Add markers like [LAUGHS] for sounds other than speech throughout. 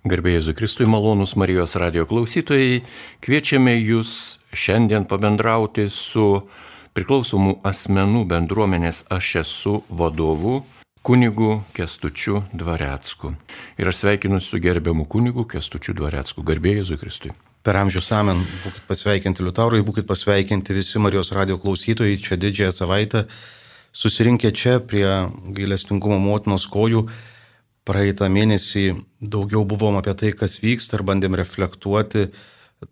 Garbėjai Zukristui malonus Marijos radio klausytojai, kviečiame jūs šiandien pabendrauti su priklausomų asmenų bendruomenės Aš esu vadovu kunigu Kestučiu Dvarecku. Ir aš sveikinu su gerbiamu kunigu Kestučiu Dvarecku. Garbėjai Zukristui. Per amžių samen būkite pasveikinti Liutaurai, būkite pasveikinti visi Marijos radio klausytojai čia didžiąją savaitę susirinkę čia prie gailestingumo motinos kojų. Praeitą mėnesį daugiau buvom apie tai, kas vyksta ir bandėm reflektuoti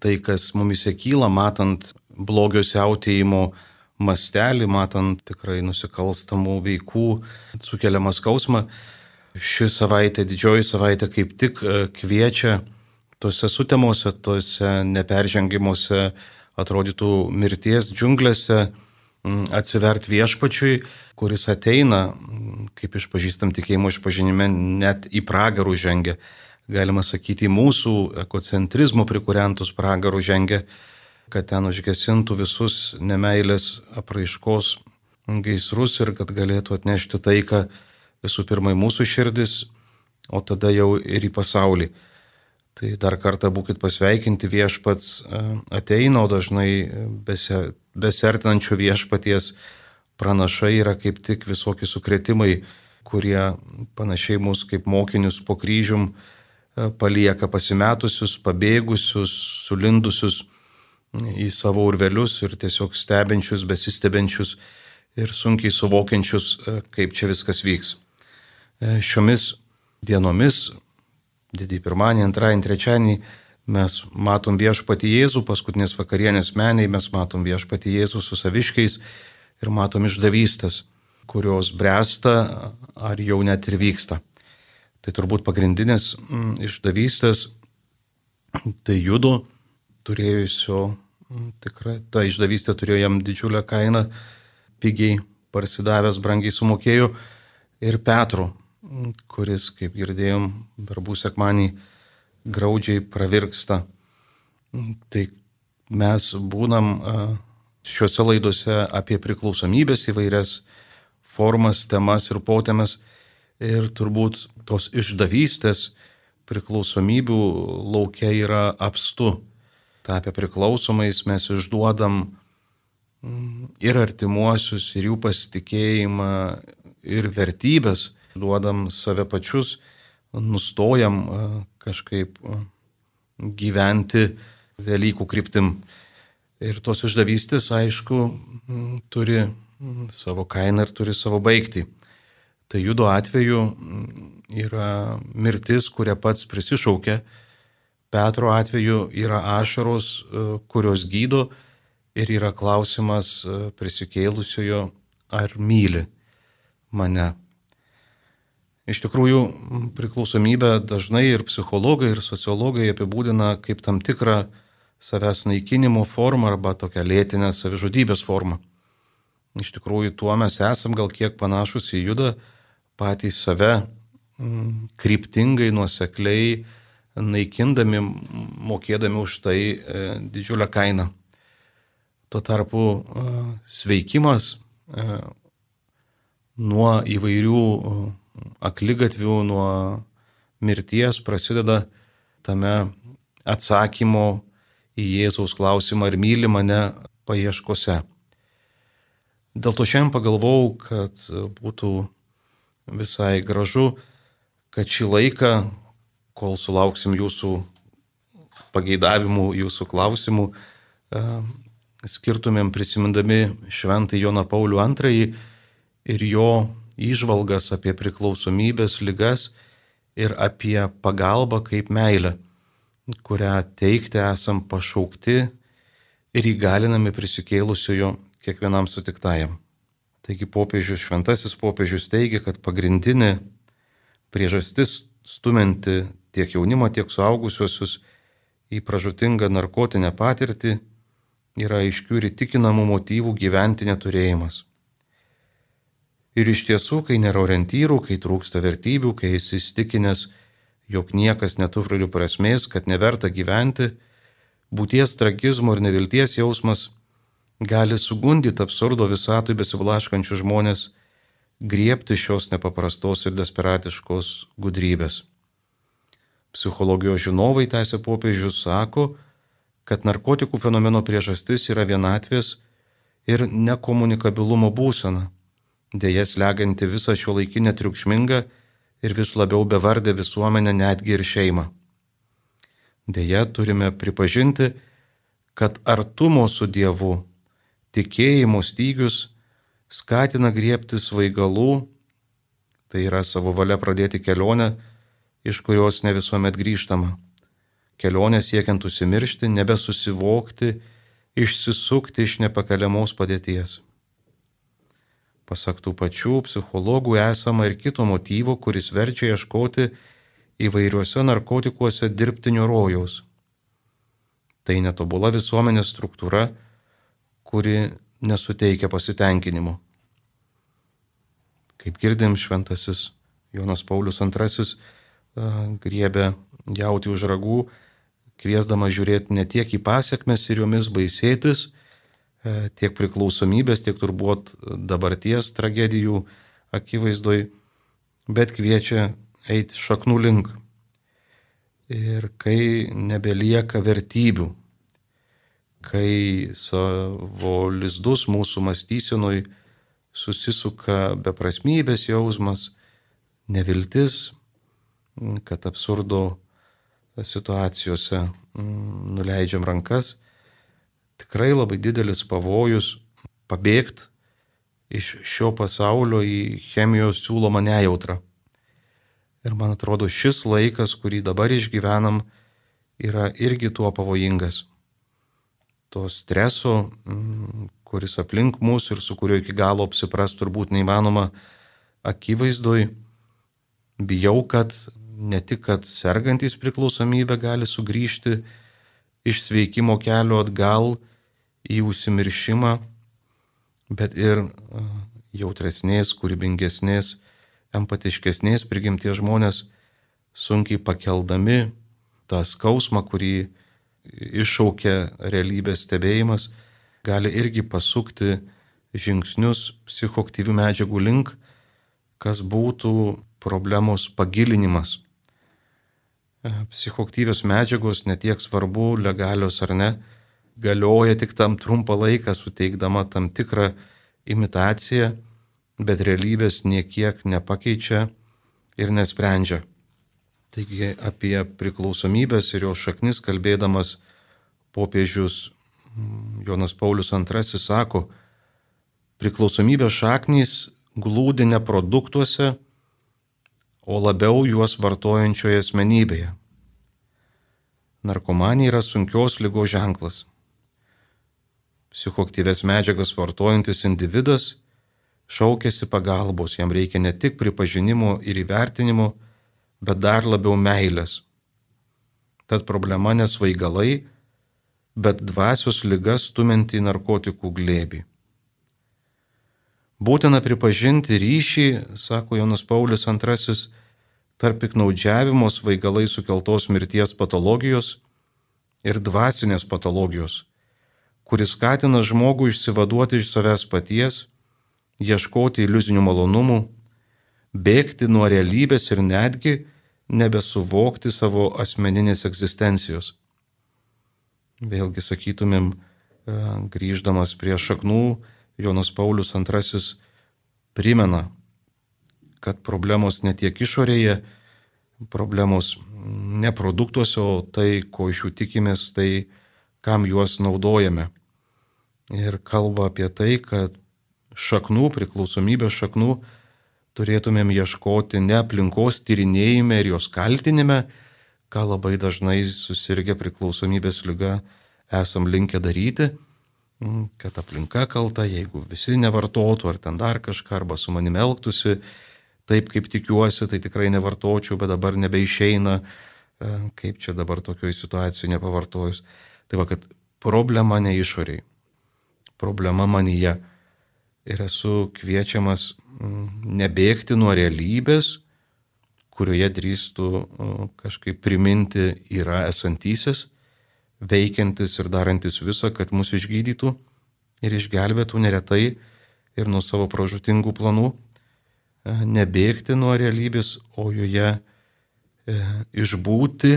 tai, kas mumise kyla, matant blogio siautėjimo mastelį, matant tikrai nusikalstamų veikų sukeliamą skausmą. Ši savaitė, didžioji savaitė kaip tik e, kviečia tose sutemuose, tose neperžengimuose atrodytų mirties džiunglėse atsivert viešpačiui, kuris ateina, mm, kaip išpažįstam tikėjimo išpažinime, net į pragarų žengia. Galima sakyti, mūsų ekocentrizmo prikurentus pragarų žengia, kad ten užgesintų visus nemailės apraiškos gaisrus ir kad galėtų atnešti taiką visų pirma į mūsų širdis, o tada jau ir į pasaulį. Tai dar kartą būkite pasveikinti viešpats e, ateina, o dažnai besia, besertinančių viešpaties pranašai yra kaip tik visokie sukretimai, kurie panašiai mus kaip mokinius po kryžium e, palieka pasimetusius, pabėgusius, sulindusius į savo urvelius ir tiesiog stebinčius, besistebenčius ir sunkiai suvokiančius, e, kaip čia viskas vyks. E, šiomis dienomis, didį pirmąjį, antrąjį, trečiąjį, Mes matom viešpati Jėzų, paskutinės vakarienės meniai, mes matom viešpati Jėzų su saviškiais ir matom išdavystės, kurios bręsta ar jau net ir vyksta. Tai turbūt pagrindinės mm, išdavystės, tai judo turėjusio, mm, tikrai, ta išdavystė turėjo jam didžiulę kainą, pigiai parsidavęs, brangiai sumokėjo, ir Petro, mm, kuris, kaip girdėjom, verbų sekmanį, graudžiai pravirksta. Tai mes būnam šiuose laiduose apie priklausomybės įvairias formas, temas ir potėmes ir turbūt tos išdavystės priklausomybių laukia yra apstu. Tapę priklausomais mes išduodam mm, ir artimuosius, ir jų pasitikėjimą, ir vertybės, duodam save pačius, nustojam kažkaip gyventi Velykų kryptim. Ir tos išdavystės, aišku, turi savo kainą ir turi savo baigtį. Tai judo atveju yra mirtis, kurią pats prisišaukė. Petro atveju yra ašaros, kurios gydo ir yra klausimas prisikėlusiojo, ar myli mane. Iš tikrųjų, priklausomybę dažnai ir psichologai, ir sociologai apibūdina kaip tam tikrą savęs naikinimo formą arba tokią lėtinę savižudybės formą. Iš tikrųjų, tuo mes esam gal kiek panašus į judą, patys save mm, kryptingai, nuosekliai naikindami, mokėdami už tai e, didžiulę kainą. Tuo tarpu e, sveikimas e, nuo įvairių aklygatvių nuo mirties prasideda tame atsakymo į Jėzaus klausimą, ar myli mane paieškose. Dėl to šiandien pagalvojau, kad būtų visai gražu, kad šį laiką, kol sulauksim jūsų pageidavimų, jūsų klausimų, e, skirtumėm prisimindami Šventąjį Joną Paulių II ir jo įžvalgas apie priklausomybės lygas ir apie pagalbą kaip meilę, kurią teikti esam pašaukti ir įgalinami prisikėlusiojo kiekvienam sutiktajam. Taigi popiežius, šventasis popiežius teigia, kad pagrindinė priežastis stuminti tiek jaunimą, tiek suaugusiuosius į pražutingą narkotinę patirtį yra aiškių ir įtikinamų motyvų gyventi neturėjimas. Ir iš tiesų, kai nėra orientyrų, kai trūksta vertybių, kai esi įstikinęs, jog niekas neturi prasmės, kad neverta gyventi, būties tragizmo ir nevilties jausmas gali sugundyti absurdo visatui besiblaškančių žmonės, griebti šios nepaprastos ir desperatiškos gudrybės. Psichologijos žinovai, tęsė popiežius, sako, kad narkotikų fenomeno priežastis yra vienatvės ir nekomunikabilumo būsena, dėja slegianti visą šio laikinę triukšmingą ir vis labiau bevardę visuomenę, netgi ir šeimą. Dėja turime pripažinti, kad artumo su Dievu, tikėjimo stygius skatina griebti svaigalų, tai yra savo valia pradėti kelionę, iš kurios ne visuomet grįžtama kelionę siekiant užsimiršti, nebesusivokti, išsisukti iš nepakeliamos padėties. Pasak tų pačių psichologų esama ir kito motyvo, kuris verčia ieškoti įvairiuose narkotikuose dirbtinio rojaus. Tai netobula visuomenės struktūra, kuri nesuteikia pasitenkinimo. Kaip girdim, šventasis Jonas Paulius II griebė jauti už ragų kviesdama žiūrėti ne tiek į pasiekmes ir jomis baisėtis, tiek priklausomybės, tiek turbūt dabarties tragedijų akivaizdoj, bet kviečia eiti šaknų link. Ir kai nebelieka vertybių, kai savo lizdus mūsų mąstysenoj susisuka beprasmybės jausmas, neviltis, kad absurdo situacijose mm, nuleidžiam rankas, tikrai labai didelis pavojus pabėgti iš šio pasaulio į chemijos siūlomą nejautrą. Ir man atrodo, šis laikas, kurį dabar išgyvenam, yra irgi tuo pavojingas. To streso, mm, kuris aplink mus ir su kuriuo iki galo apsipras turbūt neįmanoma akivaizdoj, bijau, kad ne tik, kad sergantis priklausomybė gali sugrįžti iš sveikimo kelio atgal į užsimiršimą, bet ir jautresnės, kūrybingesnės, empatiškesnės prigimties žmonės sunkiai pakeldami tą skausmą, kurį iššaukia realybės stebėjimas, gali irgi pasukti žingsnius psichoktyvių medžiagų link, kas būtų problemos pagilinimas psichoktyvios medžiagos, netiek svarbu, legalios ar ne, galioja tik tam trumpą laiką, suteikdama tam tikrą imitaciją, bet realybės niekiek nepakeičia ir nesprendžia. Taigi apie priklausomybės ir jo šaknis kalbėdamas popiežius mm, Jonas Paulius II sako, priklausomybės šaknys glūdi ne produktuose, o labiau juos vartojančioje asmenybėje. Narkomanija yra sunkios lygos ženklas. Psichoktyves medžiagas vartojantis individas šaukėsi pagalbos, jam reikia ne tik pripažinimo ir įvertinimo, bet dar labiau meilės. Tad problema nesvaigalai, bet dvasios lygas stuminti narkotikų glėbi. Būtina pripažinti ryšį, sako Jonas Paulius II, tarp piknaudžiavimo svaigalai sukeltos mirties patologijos ir dvasinės patologijos, kuris skatina žmogų išsivaduoti iš savęs paties, ieškoti iliuzinių malonumų, bėgti nuo realybės ir netgi nebesuvokti savo asmeninės egzistencijos. Vėlgi sakytumėm, e, grįždamas prie šaknų, Jonas Paulius II primena, kad problemos ne tiek išorėje, problemos ne produktuose, o tai, ko iš jų tikimės, tai kam juos naudojame. Ir kalba apie tai, kad šaknų, priklausomybės šaknų turėtumėm ieškoti ne aplinkos tyrinėjime ir jos kaltinime, ką labai dažnai susirgę priklausomybės lyga esam linkę daryti, kad aplinka kalta, jeigu visi nevartotų ar ten dar kažką, arba su manimi elgtųsi taip, kaip tikiuosi, tai tikrai nevartočiau, bet dabar nebeišeina, e, kaip čia dabar tokioje situacijoje nepavartojus. Tai va, kad problema ne išoriai, problema manyje. Ir esu kviečiamas mm, nebėgti nuo realybės, kurioje drįstų mm, kažkaip priminti yra esantysis veikiantis ir darantis visą, kad mus išgydytų ir išgelbėtų neretai ir nuo savo pražutingų planų, e, nebėgti nuo realybės, o joje e, išbūti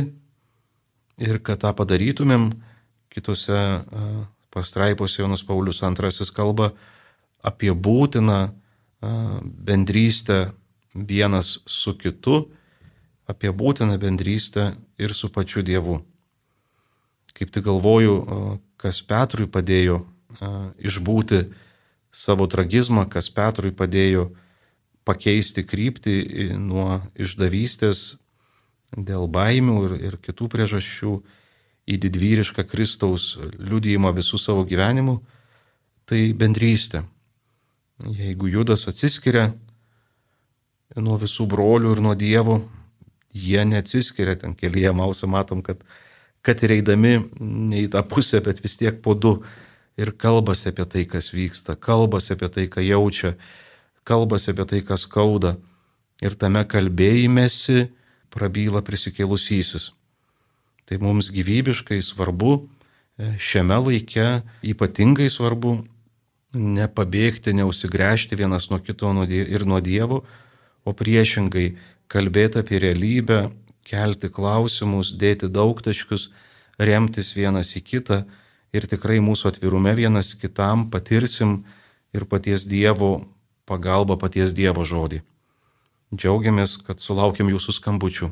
ir kad tą padarytumėm, kitose e, pastraipose Jonas Paulius II kalba apie būtiną bendrystę vienas su kitu, apie būtiną bendrystę ir su pačiu Dievu. Kaip tik galvoju, kas Petrui padėjo išbūti savo tragizmą, kas Petrui padėjo pakeisti kryptį nuo išdavystės dėl baimių ir, ir kitų priežasčių į didvyrišką Kristaus liudijimą visų savo gyvenimų, tai bendrystė. Jeigu Judas atsiskiria nuo visų brolių ir nuo Dievo, jie neatsiskiria, ten kelyje mausą matom, kad, kad ir eidami ne į tą pusę, bet vis tiek po du ir kalbasi apie tai, kas vyksta, kalbasi apie tai, ką jaučia, kalbasi apie tai, kas skauda. Ir tame kalbėjimėsi prabyla prisikėlusysis. Tai mums gyvybiškai svarbu e, šiame laike, ypatingai svarbu nepabėgti, neusigręžti vienas nuo kito ir nuo Dievo, o priešingai kalbėti apie realybę, kelti klausimus, dėti daugtaškius, remtis vienas į kitą ir tikrai mūsų atvirume vienas kitam patirsim ir paties Dievo pagalba, paties Dievo žodį. Džiaugiamės, kad sulaukėm jūsų skambučių.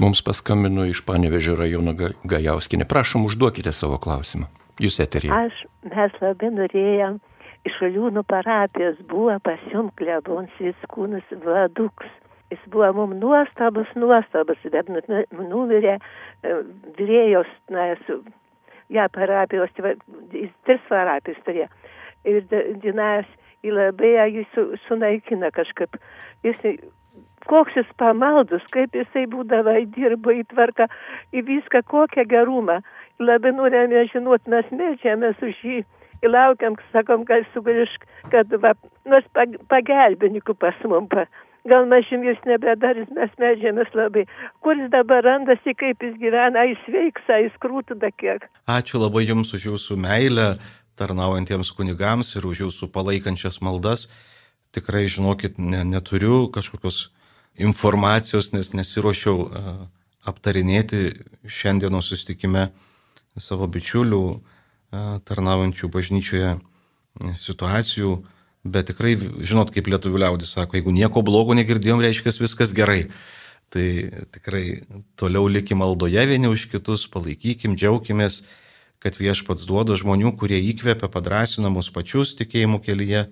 Mums paskambino iš Panevežio rajono Gajauskinė. Prašom, užduokite savo klausimą. Jūs eterija. Aš, mes labai norėjom iš Aliūnų parapijos buvo pas jum klebonsis kūnus vaduks. Jis buvo mums nuostabus, nuostabus, bet nu, nu, numirė e, dviejos, na, su ją parapijos, tai jis tris parapijas turėjo. Ir Dinas jį labai jį su, sunaikina kažkaip. Jis, koks jis pamaldus, kaip jisai būdavo, dirbo į tvarką, į viską, kokią gerumą. Labai norėjome žinot, mes medžiamės už jį. Ir laukiam, sakom, kad sugrįž, kad va, nors pagelbininkų pas mum. Pa, gal mažymis nebedaris, mes medžiamės labai. Kur jis dabar randasi, kaip jis gyvena, jis veiks, jis krūtų da kiek. Ačiū labai Jums už Jūsų meilę tarnaujantiems kunigams ir už Jūsų palaikančias maldas. Tikrai, žinokit, ne, neturiu kažkokios informacijos, nes nesiuošiau uh, aptarinėti šiandienos sustikime savo bičiulių uh, tarnaujančių bažnyčioje situacijų. Bet tikrai, žinot, kaip lietuvių liaudis sako, jeigu nieko blogo negirdėjom, reiškia viskas gerai. Tai tikrai toliau likim maldoje vieni už kitus, palaikykim, džiaugimės, kad viešpats duoda žmonių, kurie įkvepia, padrasina mus pačius tikėjimų kelyje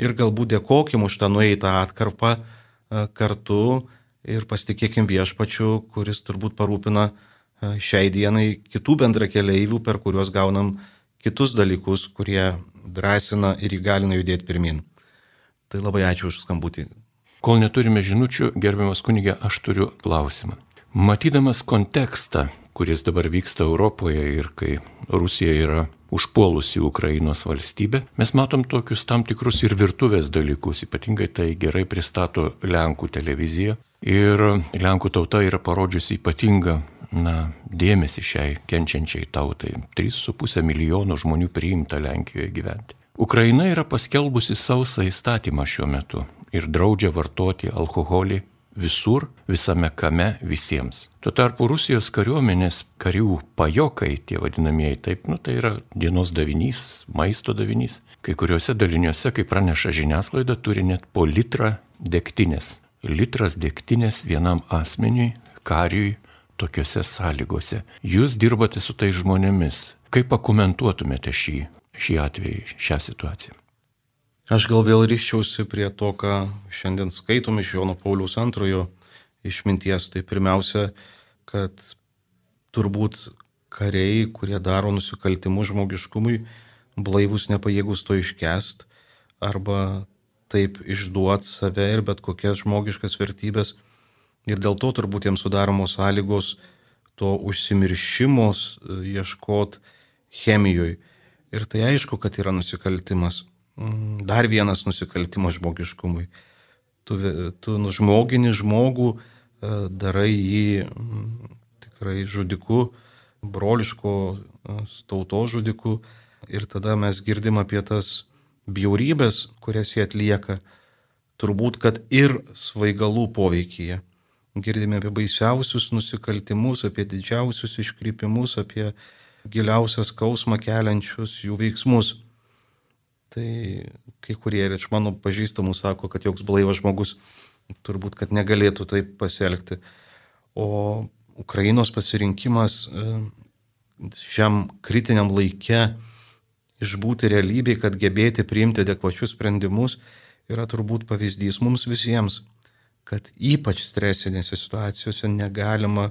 ir galbūt dėkokim už tą nueitą atkarpą kartu ir pasitikėkim viešpačiu, kuris turbūt parūpina šiai dienai kitų bendrakeleivių, per kuriuos gaunam kitus dalykus, kurie drąsina ir įgalina judėti pirmin. Tai labai ačiū už skambutį. Kol neturime žinučių, gerbiamas kunigė, aš turiu klausimą. Matydamas kontekstą, kuris dabar vyksta Europoje ir kai Rusija yra užpuolusi Ukrainos valstybę, mes matom tokius tam tikrus ir virtuvės dalykus, ypatingai tai gerai pristato Lenkų televizija. Ir Lenkų tauta yra parodžiusi ypatingą na, dėmesį šiai kenčiančiai tautai. 3,5 milijono žmonių priimta Lenkijoje gyventi. Ukraina yra paskelbusi sausą įstatymą šiuo metu ir draudžia vartoti alkoholį visur, visame kame, visiems. Tuo tarpu Rusijos kariuomenės karių pajokai, tie vadinamieji, taip, nu tai yra dienos davinys, maisto davinys. Kai kuriuose daliniuose, kaip praneša žiniasklaida, turi net po litrą degtinės. Litras degtinės vienam asmeniui, kariui tokiuose sąlygose. Jūs dirbate su tai žmonėmis. Kaip pakomentuotumėte šį, šį atvejį, šią situaciją? Aš gal vėl ryščiausi prie to, ką šiandien skaitom iš Jono Pauliaus antrojo išminties. Tai pirmiausia, kad turbūt kariai, kurie daro nusikaltimus žmogiškumui, blaivus nepajėgus to iškest arba taip išduot save ir bet kokias žmogiškas vertybės Ir dėl to turbūt jiems sudaromos sąlygos to užsimiršimos e, ieškot chemijoje. Ir tai aišku, kad yra nusikaltimas. Mm, dar vienas nusikaltimas žmogiškumui. Tu, tu nužmogini žmogų, e, darai jį mm, tikrai žudiku, broliško e, tauto žudiku. Ir tada mes girdim apie tas bjaurybės, kurias jie atlieka. Turbūt, kad ir svaigalų poveikyje girdime apie baisiausius nusikaltimus, apie didžiausius iškrypimus, apie giliausią skausmą keliančius jų veiksmus. Tai kai kurie ir iš mano pažįstamų sako, kad joks blaivas žmogus turbūt, kad negalėtų taip pasielgti. O Ukrainos pasirinkimas e, šiam kritiniam laikė išbūti realybėje, kad gebėti priimti adekvačius sprendimus, yra turbūt pavyzdys mums visiems, kad ypač stresinėse situacijose negalima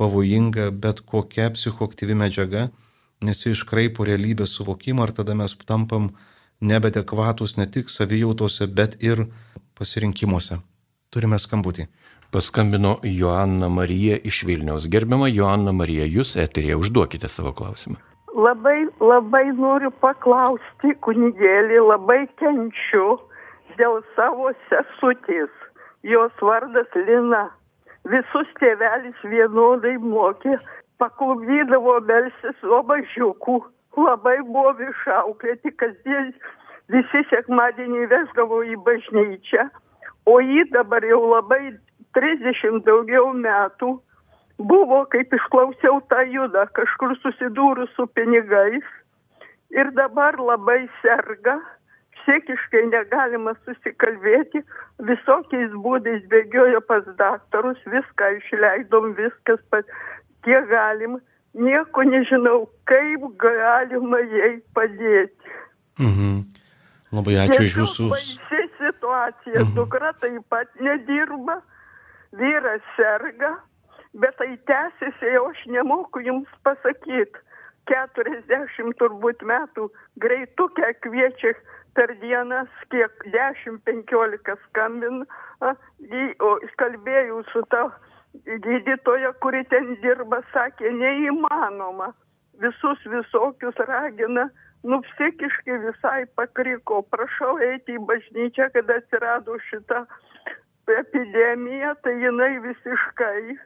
pavojinga bet kokia psichoaktyvi medžiaga, nes iškraipo realybės suvokimą ir tada mes tampam nebedekvatus ne tik savijautose, bet ir pasirinkimuose. Turime skambutį. Paskambino Joanna Marija iš Vilniaus. Gerbiama Joanna Marija, jūs eterėje užduokite savo klausimą. Labai, labai noriu paklausti, kunigėlį, labai kenčiu dėl savo sesutės. Jos vardas Lina visus tėvelis vienodai mokė, paklubdydavo belsis obažiukų, labai buvo išauklėti, kasdien visi sekmadienį vesdavo į bažnyčią, o jį dabar jau labai 30 daugiau metų buvo, kaip išklausiau tą judą, kažkur susidūrus su pinigais ir dabar labai serga psichiškai negalima susikalbėti, visokiais būdais bėgiojo pas daktarus, viską išleidom, viskas, kiek galim, nieko nežinau, kaip galima jai padėti. Mhm. Labai ačiū iš jūsų. Baisi situacija, mhm. dukra taip pat nedirba, vyras serga, bet tai tęsiasi, jau aš nemoku jums pasakyti. 40 turbūt metų greitukę kviečia per dieną kiek 10-15 skambina, o kalbėjau su ta gydytoja, kuri ten dirba, sakė, neįmanoma. Visus visokius ragina, nu psichiškai visai pakriko. Prašau eiti į bažnyčią, kada atsirado šita epidemija, tai jinai visiškai.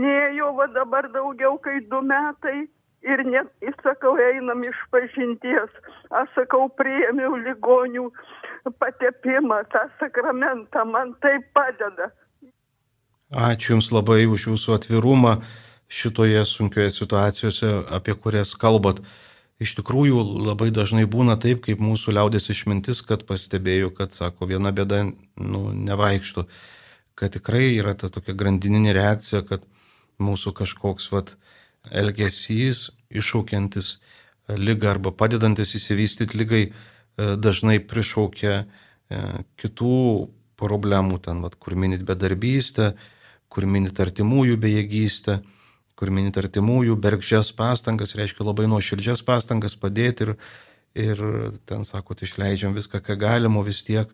Nėjo va dabar daugiau kaip du metai ir net, sakau, einam iš pažinties. Aš sakau, priėmiau ligonių patepimą, tą sakramentą, man tai padeda. Ačiū Jums labai už Jūsų atvirumą šitoje sunkioje situacijose, apie kurias kalbat. Iš tikrųjų, labai dažnai būna taip, kaip mūsų liaudės išmintis, kad pastebėjau, kad, sako, viena bėda nu, nevaikštų, kad tikrai yra ta tokia grandininė reakcija, kad mūsų kažkoks, vat, elgesys iššaukiantis lygą arba padedantis įsivystyti lygai e, dažnai prišaukia e, kitų problemų, ten, vat, kur minit bedarbystę, kur minit artimųjų bejėgystę, kur minit artimųjų bergždžias pastangas, reiškia labai nuoširdžias pastangas padėti ir, ir ten, sakot, išleidžiam viską, ką galima, vis tiek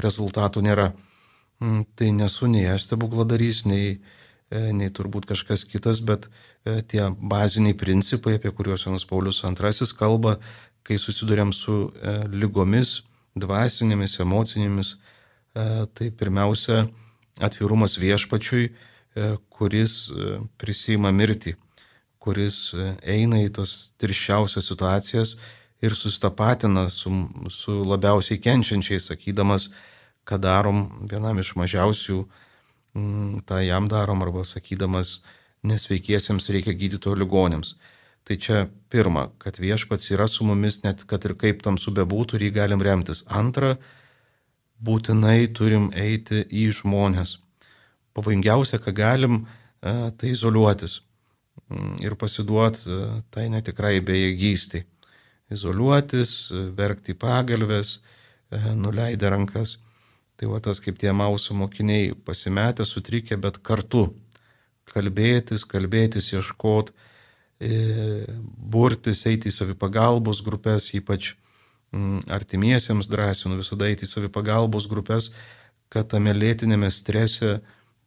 rezultatų nėra. Mm, tai nesu nei aš stebukladarys, nei, E, nei turbūt kažkas kitas, bet e, tie baziniai principai, apie kuriuos Jonas Paulius II kalba, kai susidurėm su e, lygomis, dvasinėmis, emocinėmis, tai pirmiausia atvirumas viešpačiui, kuris prisima mirtį, kuris eina į tas tirščiausias situacijas ir sustapatina su, su labiausiai kenčiančiais, sakydamas, kad darom vienam iš mažiausių Mm, tą jam darom arba sakydamas, nesveikiesiems reikia gydytojo ligonėms. Tai čia pirma, kad viešpats yra su mumis, net kad ir kaip tamsu bebūtų, ir jį galim remtis. Antra, būtinai turim eiti į žmonės. Pavojingiausia, ką galim, tai izoliuotis mm, ir pasiduoti tai netikrai bejėgystai. Izoliuotis, verkti pagalbės, nuleidę rankas. Tai va tas kaip tie mausų mokiniai pasimetę, sutrikę, bet kartu kalbėtis, kalbėtis, ieškot, e, burtis, eiti į savipagalbos grupės, ypač artimiesiems drąsinu visada eiti į savipagalbos grupės, kad tame lėtinėme strese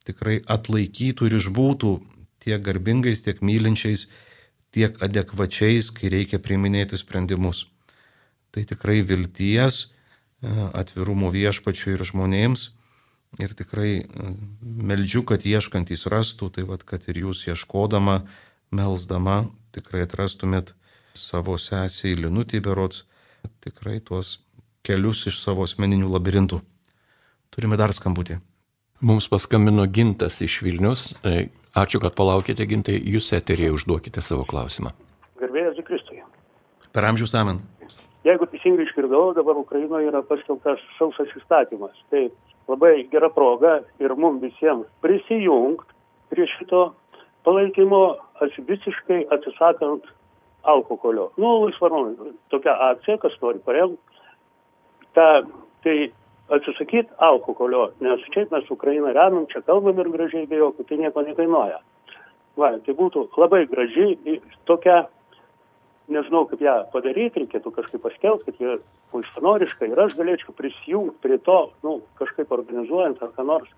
tikrai atlaikytų ir išbūtų tiek garbingais, tiek mylinčiais, tiek adekvačiais, kai reikia priiminėti sprendimus. Tai tikrai vilties, atvirumo viešpačiui ir žmonėms. Ir tikrai e, meldžiu, kad ieškantys rastų, tai vad, kad ir jūs ieškodama, melzdama, tikrai atrastumėt savo sesiai Linutį berots, tikrai tuos kelius iš savo asmeninių labirintų. Turime dar skambutį. Mums paskambino Gintas iš Vilnius. E, ačiū, kad palaukite, Gintai. Jūs eterėje užduokite savo klausimą. Gerbėjas Kristui. Per amžius amen. Jeigu teisingai išgirdau, dabar Ukrainoje yra paskelbtas sausas įstatymas. Tai labai gera proga ir mums visiems prisijungti prie šito palaikymo, aš visiškai atsisakant alkoholio. Nu, laisvarom, tokia akcija, kas nori paremti. Ta, tai atsisakyti alkoholio, nes čia mes Ukrainą remiam, čia kalbam ir gražiai be jokių, tai nieko nekainuoja. Va, tai būtų labai graži tokia, nežinau kaip ją padaryti, reikėtų kažkaip paskelbti, kad jie laisvanoriškai ir aš galėčiau prisijungti prie to, nu, kažkaip organizuojant ar ką nors.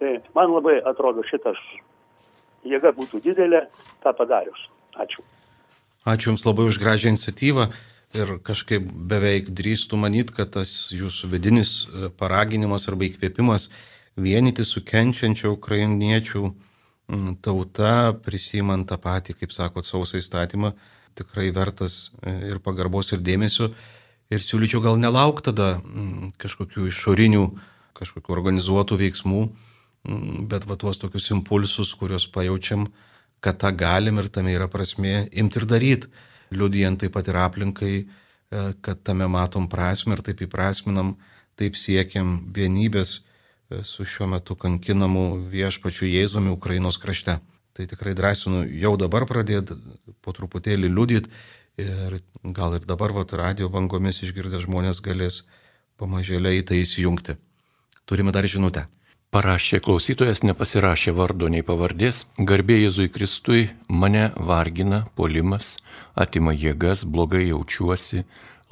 Tai man labai atrodo šitas jėga būtų didelė tą padarius. Ačiū. Ačiū Jums labai už gražią iniciatyvą ir kažkaip beveik drįstų manyti, kad tas Jūsų vidinis e, paraginimas arba įkvėpimas vienyti su kenčiančia ukrainiečių tauta, prisimant tą patį, kaip sakot, sausą įstatymą, tikrai vertas e, ir pagarbos ir dėmesio. Ir siūlyčiau gal nelaukti tada kažkokių išorinių, kažkokių organizuotų veiksmų, bet va tuos tokius impulsus, kuriuos pajaučiam, kad tą galim ir tame yra prasme imti ir daryti, liudijant taip pat ir aplinkai, e, kad tame matom prasme ir taip įprasminam, taip siekiam vienybės e, su šiuo metu kankinamu viešpačiu Jėzumi Ukrainos krašte. Tai tikrai drąsinu jau dabar pradėti po truputėlį liudyti ir gal ir dabar vat, radio bangomis išgirdę žmonės galės pamažėliai tai įsijungti. Turime dar žinutę. Parašė klausytojas, nepasirašė vardo nei pavardės, garbė Jėzui Kristui, mane vargina, polimas, atima jėgas, blogai jaučiuosi,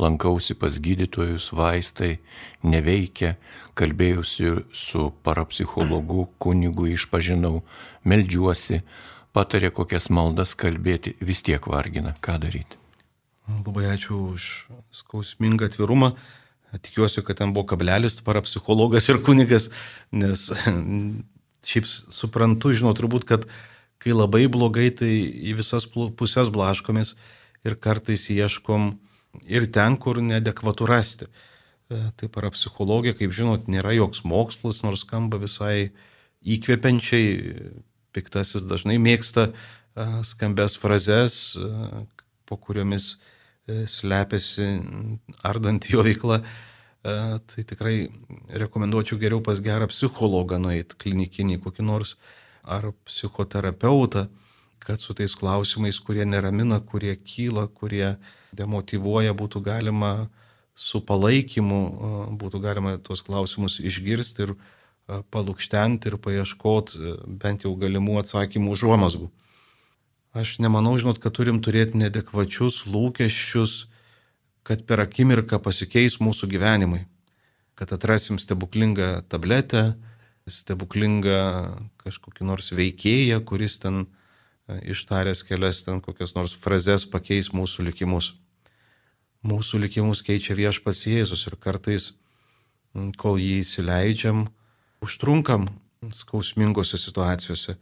lankausi pas gydytojus, vaistai neveikia, kalbėjusi su parapsichologu, kunigu išpažinau, meldžiuosi, patarė kokias maldas kalbėti, vis tiek vargina, ką daryti. Labai ačiū už skausmingą atvirumą. Tikiuosi, kad ten buvo kablelis, parapsichologas ir kunigas, nes [LAUGHS] šiaip suprantu, žinau, turbūt, kad kai labai blogai, tai į visas pusės blaškomės ir kartais ieškom ir ten, kur nedekvatu rasti. E, tai parapsichologija, kaip žinot, nėra joks mokslas, nors skamba visai įkvepiančiai, piktasis dažnai mėgsta e, skambės frazes, e, po kuriomis E, slepiasi ardant jo veiklą, e, tai tikrai rekomenduočiau geriau pas gerą psichologą nueiti, klinikinį kokį nors, ar psichoterapeutą, kad su tais klausimais, kurie neramina, kurie kyla, kurie demotivuoja, būtų galima su palaikymu, e, būtų galima tuos klausimus išgirsti ir palūkštenti ir paieškoti bent jau galimų atsakymų užuomasgų. Aš nemanau, žinot, kad turim turėti nedekvačius lūkesčius, kad per akimirką pasikeis mūsų gyvenimai, kad atrasim stebuklingą tabletę, stebuklingą kažkokį nors veikėją, kuris ten e, ištaręs kelias ten kokias nors frazes pakeis mūsų likimus. Mūsų likimus keičia viešpats Jėzus ir kartais, kol jį įsileidžiam, užtrunkam skausmingose situacijose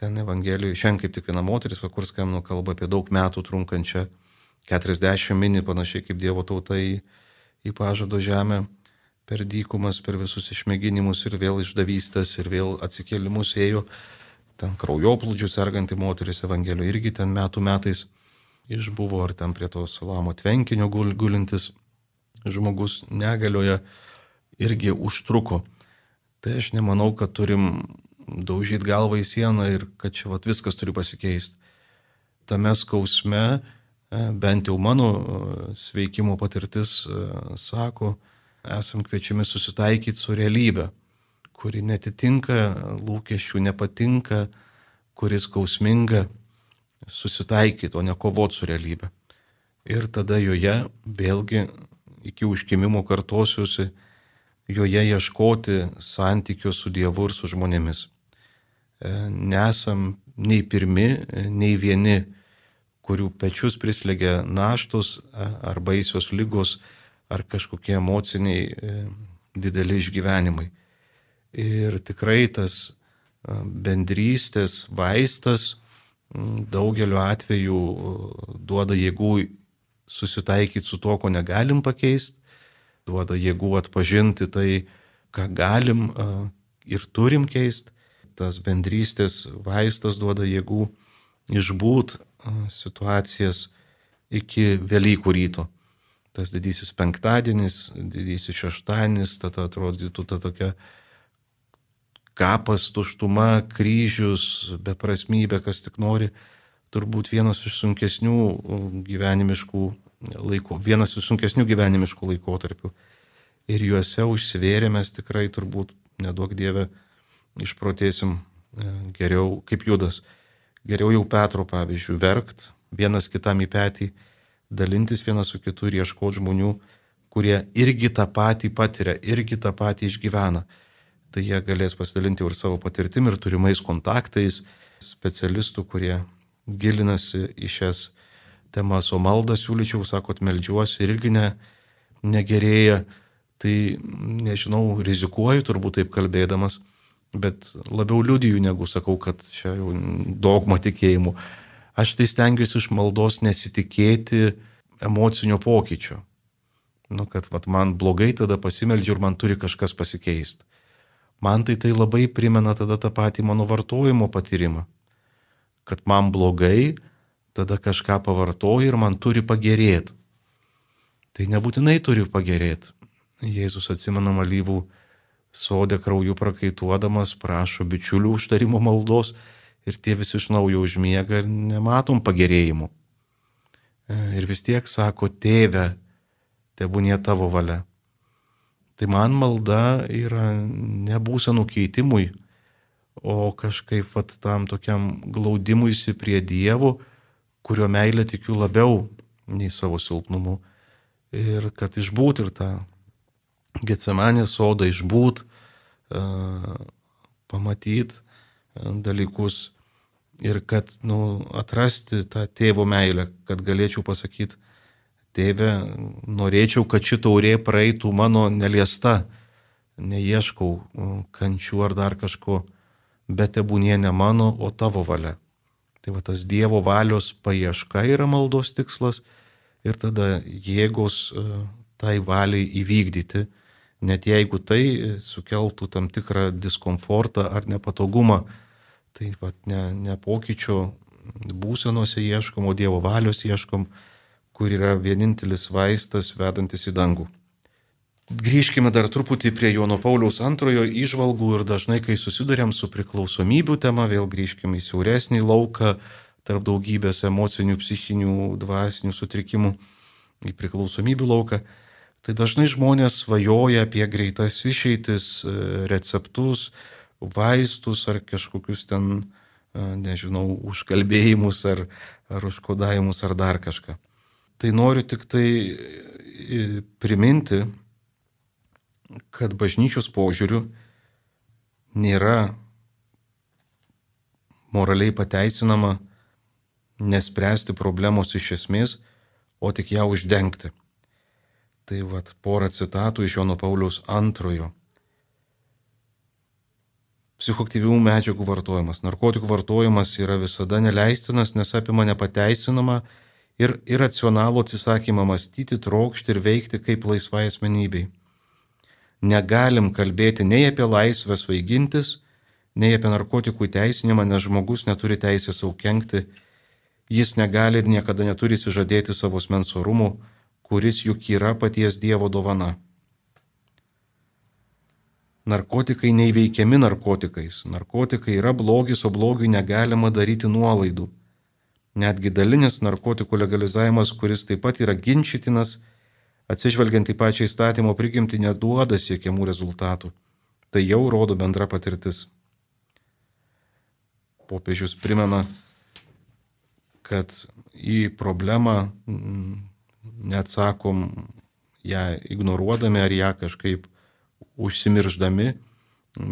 ten Evangelijoje, šiandien kaip tik viena moteris, kur skambino kalba apie daug metų trunkančią 40 mini, panašiai kaip Dievo tauta į, į pažado žemę, per dykumas, per visus išmėginimus ir vėl išdavystės ir vėl atsikėlimus ėjo, ten kraujoplūdžių serganti moteris Evangelijoje irgi ten metų metais išbuvo, ar ten prie to salamo tvenkinio gul, gulintis žmogus negalioje irgi užtruko. Tai aš nemanau, kad turim daužyti galvą į sieną ir kad čia vat, viskas turi pasikeisti. Tame skausme, e, bent jau mano e, sveikimo patirtis e, sako, esam kviečiami susitaikyti su realybė, kuri netitinka lūkesčių, nepatinka, kuris skausminga, susitaikyti, o ne kovoti su realybė. Ir tada joje vėlgi iki užkimimo kartosiuosi, joje ieškoti santykių su Dievu ir su žmonėmis. E, nesam nei pirmi, e, nei vieni, kurių pečius prislėgia naštus ar baisios lygos ar kažkokie emociniai dideli išgyvenimai. Ir tikrai tas bendrystės vaistas daugeliu atveju duoda jėgų susitaikyti su to, ko negalim pakeisti, duoda jėgų atpažinti tai, ką galim ir turim keisti. Tas bendrystės vaistas duoda jėgų išbūt situacijas iki Velykų ryto. Tas didysis penktadienis, didysis šeštadienis, tada atrodytų ta tokia kapas, tuštuma, kryžius, beprasmybė, kas tik nori, turbūt vienas iš sunkesnių gyvenimiškų laiko, vienas iš sunkesnių gyvenimiškų laikotarpių. Ir juose užsivėrė mes tikrai turbūt, nedaug Dieve, išprotėsim e, geriau kaip judas. Geriau jau Petro pavyzdžiui, verkt vienas kitam į petį, dalintis vienas su kitu ir ieškoti žmonių, kurie irgi tą patį patiria, irgi tą patį išgyvena. Tai jie galės pasidalinti ir savo patirtim ir turimais kontaktais, specialistų, kurie gilinasi į šias temas, o maldą siūlyčiau, sakot, melžiuosi ir irgi ne, negerėja, tai nežinau, rizikuoju turbūt taip kalbėdamas, bet labiau liudiju, negu sakau, kad čia jau dogma tikėjimu. Aš tai stengiuosi iš maldos nesitikėti emocinio pokyčio. Nu, kad vat, man blogai tada pasimeldžiu ir man turi kažkas pasikeisti. Man tai tai labai primena tada tą patį mano vartojimo patyrimą kad man blogai, tada kažką pavartoju ir man turi pagerėti. Tai nebūtinai turi pagerėti. Jėzus atsimena malyvų sodė krauju prakaituodamas, prašo bičiulių užtarimo maldos ir tie visi iš naujo užmiega ir nematom pagerėjimų. E, ir vis tiek sako, tėve, tebūnė tavo valia. Tai man malda yra ne būsenų keitimui, o kažkaip vat, tam tokiam glaudimuisi prie Dievo, kurio meilė tikiu labiau nei savo silpnumu. Ir kad išbūt ir tą Getsemanė sodą išbūt, pamatyti dalykus ir kad nu, atrasti tą tėvo meilę, kad galėčiau pasakyti, tėve, norėčiau, kad ši taurė praeitų mano neliesta, neieškau kančių ar dar kažko bet tebūnie ne mano, o tavo valia. Tai va tas Dievo valios paieška yra maldos tikslas ir tada jėgos e, tai valiai įvykdyti, net jeigu tai sukeltų tam tikrą diskomfortą ar nepatogumą, tai va ne, ne pokyčio būsenose ieškom, o Dievo valios ieškom, kur yra vienintelis vaistas vedantis į dangų. Grįžkime dar truputį prie Jono Pauliaus antrojo išvalgų ir dažnai, kai susidurėm su priklausomybių tema, vėl grįžkime į siauresnį lauką tarp daugybės emocinių, psichinių, dvasinių sutrikimų į priklausomybių lauką. Tai dažnai žmonės svajoja apie greitas išeitis, e, receptus, vaistus ar kažkokius ten, e, nežinau, užkalbėjimus ar, ar užkodavimus ar dar kažką. Tai noriu tik tai e, priminti, kad bažnyčios požiūriu nėra moraliai pateisinama nespręsti problemos iš esmės, o tik ją uždengti. Tai vad porą citatų iš Jono Pauliaus antrojo. Psichoktyvių medžiagų vartojimas. Narkotikų vartojimas yra visada neleistinas, nes apima nepateisinamą ir iracionalų atsisakymą mąstyti, trokšti ir veikti kaip laisvai asmenybei negalim kalbėti nei apie laisvę svaigintis, nei apie narkotikų teisinimą, nes žmogus neturi teisės savo kenkti, jis negali ir niekada neturi įsižadėti savo smensorumų, kuris juk yra paties Dievo dovana. Narkotikai neįveikiami narkotikais. Narkotikai yra blogis, o blogiui negalima daryti nuolaidų. Netgi dalinis narkotikų legalizavimas, kuris taip pat yra ginčytinas, atsižvelgiant į pačią įstatymo prigimtį, neduoda siekiamų rezultatų. Tai jau rodo bendra patirtis. Popiežius primena, kad į problemą neatsakom ją ignoruodami ar ją kažkaip užsimirždami,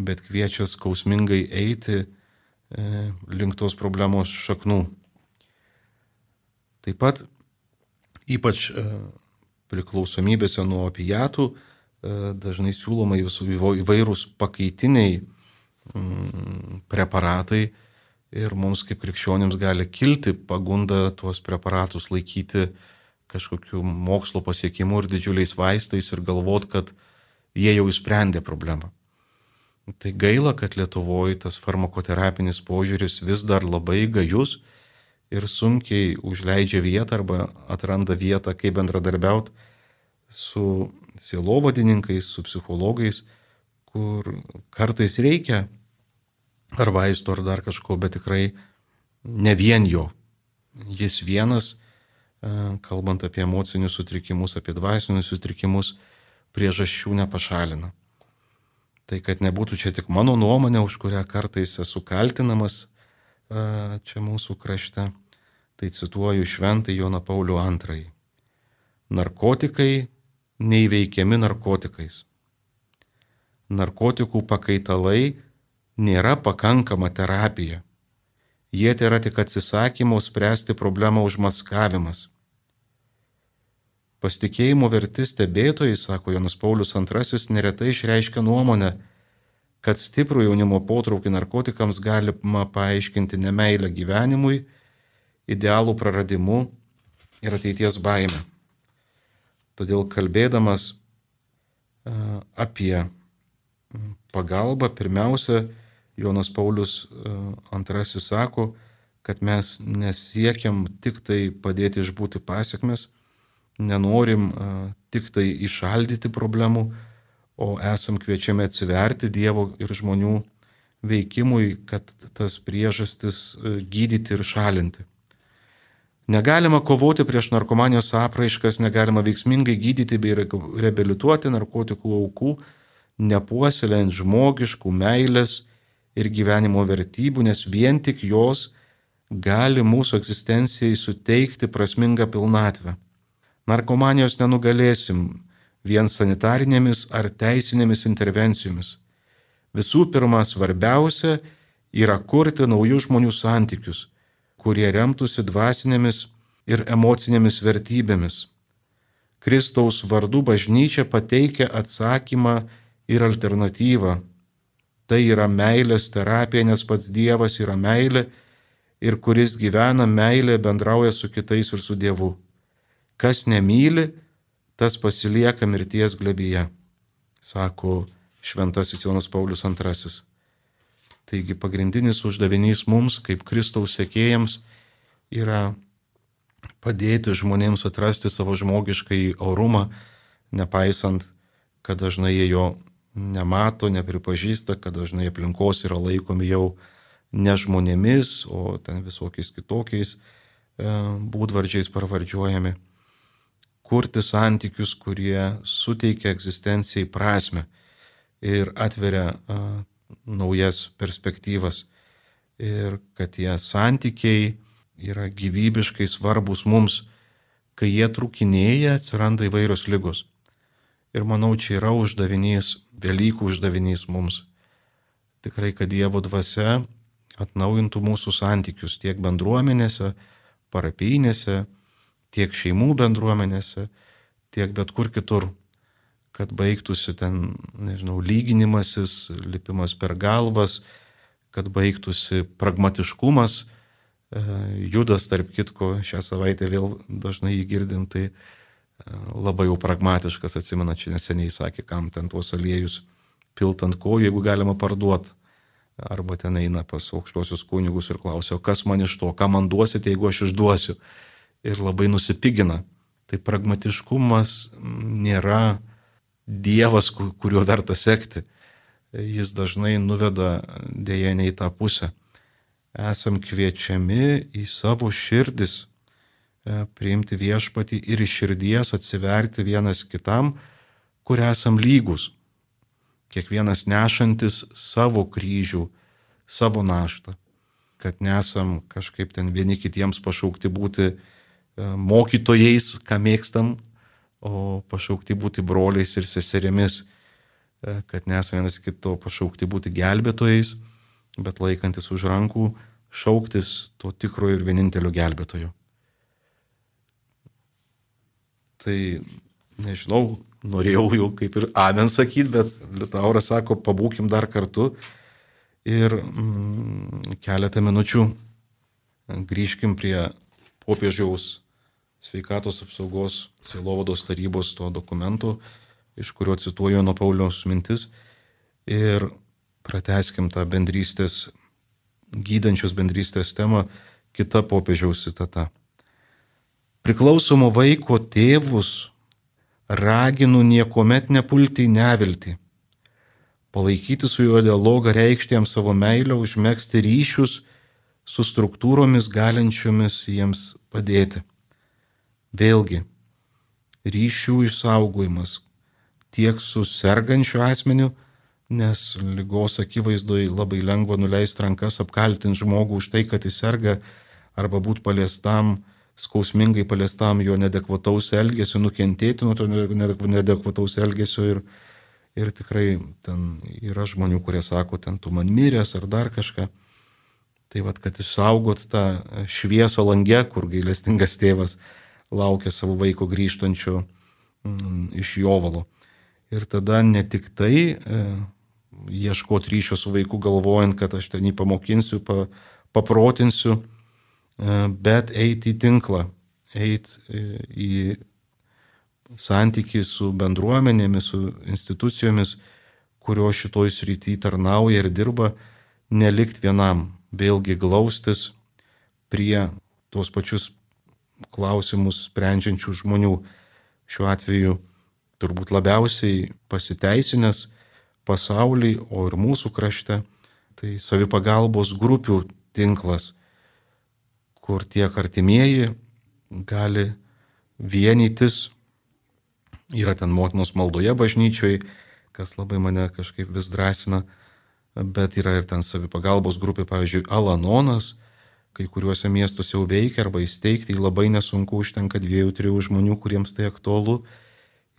bet kviečia skausmingai eiti e, link tos problemos šaknų. Taip pat ypač e, priklausomybėse nuo opijatų e, dažnai siūloma įvairūs pakaitiniai mm, preparatai ir mums kaip krikščionims gali kilti pagunda tuos preparatus laikyti kažkokiu mokslo pasiekimu ir didžiuliais vaistais ir galvot, kad jie jau išsprendė problemą. Tai gaila, kad Lietuvoje tas farmakoterapinis požiūris vis dar labai gajus ir sunkiai užleidžia vietą arba atranda vietą, kaip bendradarbiauti su sielovadininkais, su psichologais, kur kartais reikia ar vaisto, ar dar kažko, bet tikrai ne vien jo. Jis vienas, kalbant apie emocinius sutrikimus, apie dvasinius sutrikimus, priežasčių nepašalina. Tai kad nebūtų čia tik mano nuomonė, už kurią kartais esu kaltinamas čia mūsų krašte, tai cituoju šventą Joną Paulių II. Narkotikai neįveikiami narkotikais. Narkotikų pakaitalai nėra pakankama terapija. Jie tai yra tik atsisakymo spręsti problemą užmaskavimas. Pasitikėjimo verti stebėtojai, sako Jonas Paulius II, neretai išreiškia nuomonę, kad stiprų jaunimo potraukį narkotikams galima paaiškinti nemailę gyvenimui, idealų praradimu ir ateities baime. Todėl kalbėdamas apie pagalbą, pirmiausia, Jonas Paulius II sako, kad mes nesiekiam tik tai padėti išbūti pasiekmes, nenorim tik tai išaldyti problemų, o esam kviečiami atsiverti Dievo ir žmonių veikimui, kad tas priežastis gydyti ir šalinti. Negalima kovoti prieš narkomanijos apraiškas, negalima veiksmingai gydyti bei reabilituoti narkotikų aukų, nepuoselėjant žmogiškų meilės ir gyvenimo vertybių, nes vien tik jos gali mūsų egzistencijai suteikti prasmingą pilnatvę. Narkomanijos nenugalėsim vien sanitarinėmis ar teisinėmis intervencijomis. Visų pirma, svarbiausia yra kurti naujų žmonių santykius, kurie remtųsi dvasinėmis ir emocinėmis vertybėmis. Kristaus vardu bažnyčia pateikia atsakymą ir alternatyvą. Tai yra meilės terapija, nes pats Dievas yra meilė ir kuris gyvena meilė bendrauja su kitais ir su Dievu. Kas nemyli, tas pasilieka mirties glebyje, sako šventasis Jonas Paulius II. Taigi pagrindinis uždavinys mums, kaip Kristaus sekėjams, yra padėti žmonėms atrasti savo žmogiškai orumą, nepaisant, kad dažnai jie jo nemato, nepripažįsta, kad dažnai aplinkos yra laikomi jau ne žmonėmis, o ten visokiais kitokiais e, būdvardžiais pravardžiuojami kurti santykius, kurie suteikia egzistencijai prasme ir atveria a, naujas perspektyvas. Ir kad tie santykiai yra gyvybiškai svarbus mums, kai jie trukinėja, atsiranda įvairios lygos. Ir manau, čia yra uždavinys, Velykų uždavinys mums. Tikrai, kad Dievo dvasia atnaujintų mūsų santykius tiek bendruomenėse, parapinėse, tiek šeimų bendruomenėse, tiek bet kur kitur, kad baigtųsi ten, nežinau, lyginimasis, lipimas per galvas, kad baigtųsi pragmatiškumas. E, Judas, tarp kitko, šią savaitę vėl dažnai jį girdim, tai e, labai jau pragmatiškas, atsimena, čia neseniai sakė, kam ten tuos aliejus pilt ant kojų, jeigu galima parduoti. Arba ten eina pas aukštosius kunigus ir klausia, o kas man iš to, ką man duosite, jeigu aš išduosiu ir labai nusipigina. Tai pragmatiškumas nėra Dievas, kuriuo verta sekti. Jis dažnai nuveda dėja ne į tą pusę. Esam kviečiami į savo širdis priimti viešpatį ir iš širdies atsiverti vienas kitam, kur esam lygus. Kiekvienas nešantis savo kryžių, savo naštą. Kad nesam kažkaip ten vieni kitiems pašaukti būti E, mokytojais, ką mėgstam, o pašaukti būti broliais ir seserimis, e, kad nesame vienas kito pašaukti būti gelbėtojais, bet laikantis už rankų, šauktis to tikrojo ir vienintelio gelbėtojo. Tai nežinau, norėjau jau kaip ir amen sakyti, bet Liutauras sako, pabūkim dar kartu ir mm, keletą minučių grįžkim prie popiežiaus sveikatos apsaugos Sielovados tarybos to dokumento, iš kurio cituoju nuo Pauliaus mintis. Ir prateskim tą bendrystės, gydančios bendrystės temą, kita popiežiaus citata. Priklausomo vaiko tėvus raginu niekuomet nepulti į neviltį, palaikyti su juo dialogą, reikšti jam savo meilę, užmėgsti ryšius su struktūromis galinčiomis jiems padėti. Vėlgi, ryšių išsaugojimas tiek su sergančiu asmeniu, nes lygos akivaizdoje labai lengva nuleisti rankas, apkaltinti žmogų už tai, kad jis serga, arba būti paliestam, skausmingai paliestam jo nedekvataus elgesio, nukentėti nuo to nedekvataus elgesio ir, ir tikrai ten yra žmonių, kurie sako, ten tu man miręs ar dar kažką. Tai vad, kad išsaugot tą šviesą langę, kur gailestingas tėvas laukia savo vaiko grįžtančio mm, iš jovalo. Ir tada ne tik tai e, ieškoti ryšio su vaiku, galvojant, kad aš ten jį pamokinsiu, pa, paprotinsiu, bet eiti į tinklą, eiti e, į santykių su bendruomenėmis, su institucijomis, kurios šitoj srity tarnauja ir dirba, nelikti vienam, vėlgi glaustis prie tuos pačius klausimus sprendžiančių žmonių. Šiuo atveju turbūt labiausiai pasiteisinęs pasaulį, o ir mūsų krašte, tai savipagalbos grupių tinklas, kur tiek artimieji gali vienytis, yra ten motinos maldoje bažnyčioj, kas labai mane kažkaip vis drąsina, bet yra ir ten savipagalbos grupė, pavyzdžiui, Alanonas, kai kuriuose miestuose jau veikia arba įsteigti, labai nesunku užtenka dviejų, trijų žmonių, kuriems tai aktualu.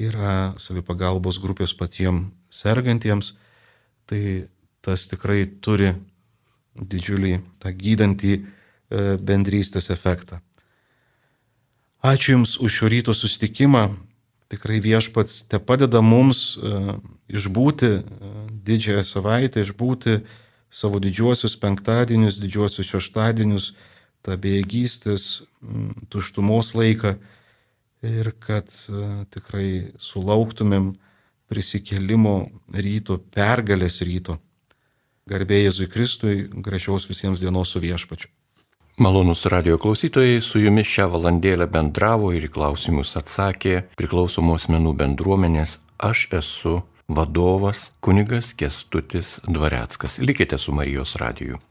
Yra savipagalbos grupės patiems sergantiems, tai tas tikrai turi didžiulį tą gydantį bendrystės efektą. Ačiū Jums už šio ryto sustikimą. Tikrai viešpats te padeda mums e, išbūti e, didžiąją savaitę, išbūti savo didžiuosius penktadienius, didžiuosius šeštadienius, tą bejėgystės, tuštumos laiką ir kad e, tikrai sulauktumėm prisikėlimo ryto, pergalės ryto. Garbėjai Jėzui Kristui, gražiaus visiems dienos su viešpačiu. Malonus radio klausytojai, su jumis šią valandėlę bendravo ir į klausimus atsakė priklausomos menų bendruomenės Aš esu vadovas kunigas Kestutis Dvareckas. Likite su Marijos radiju.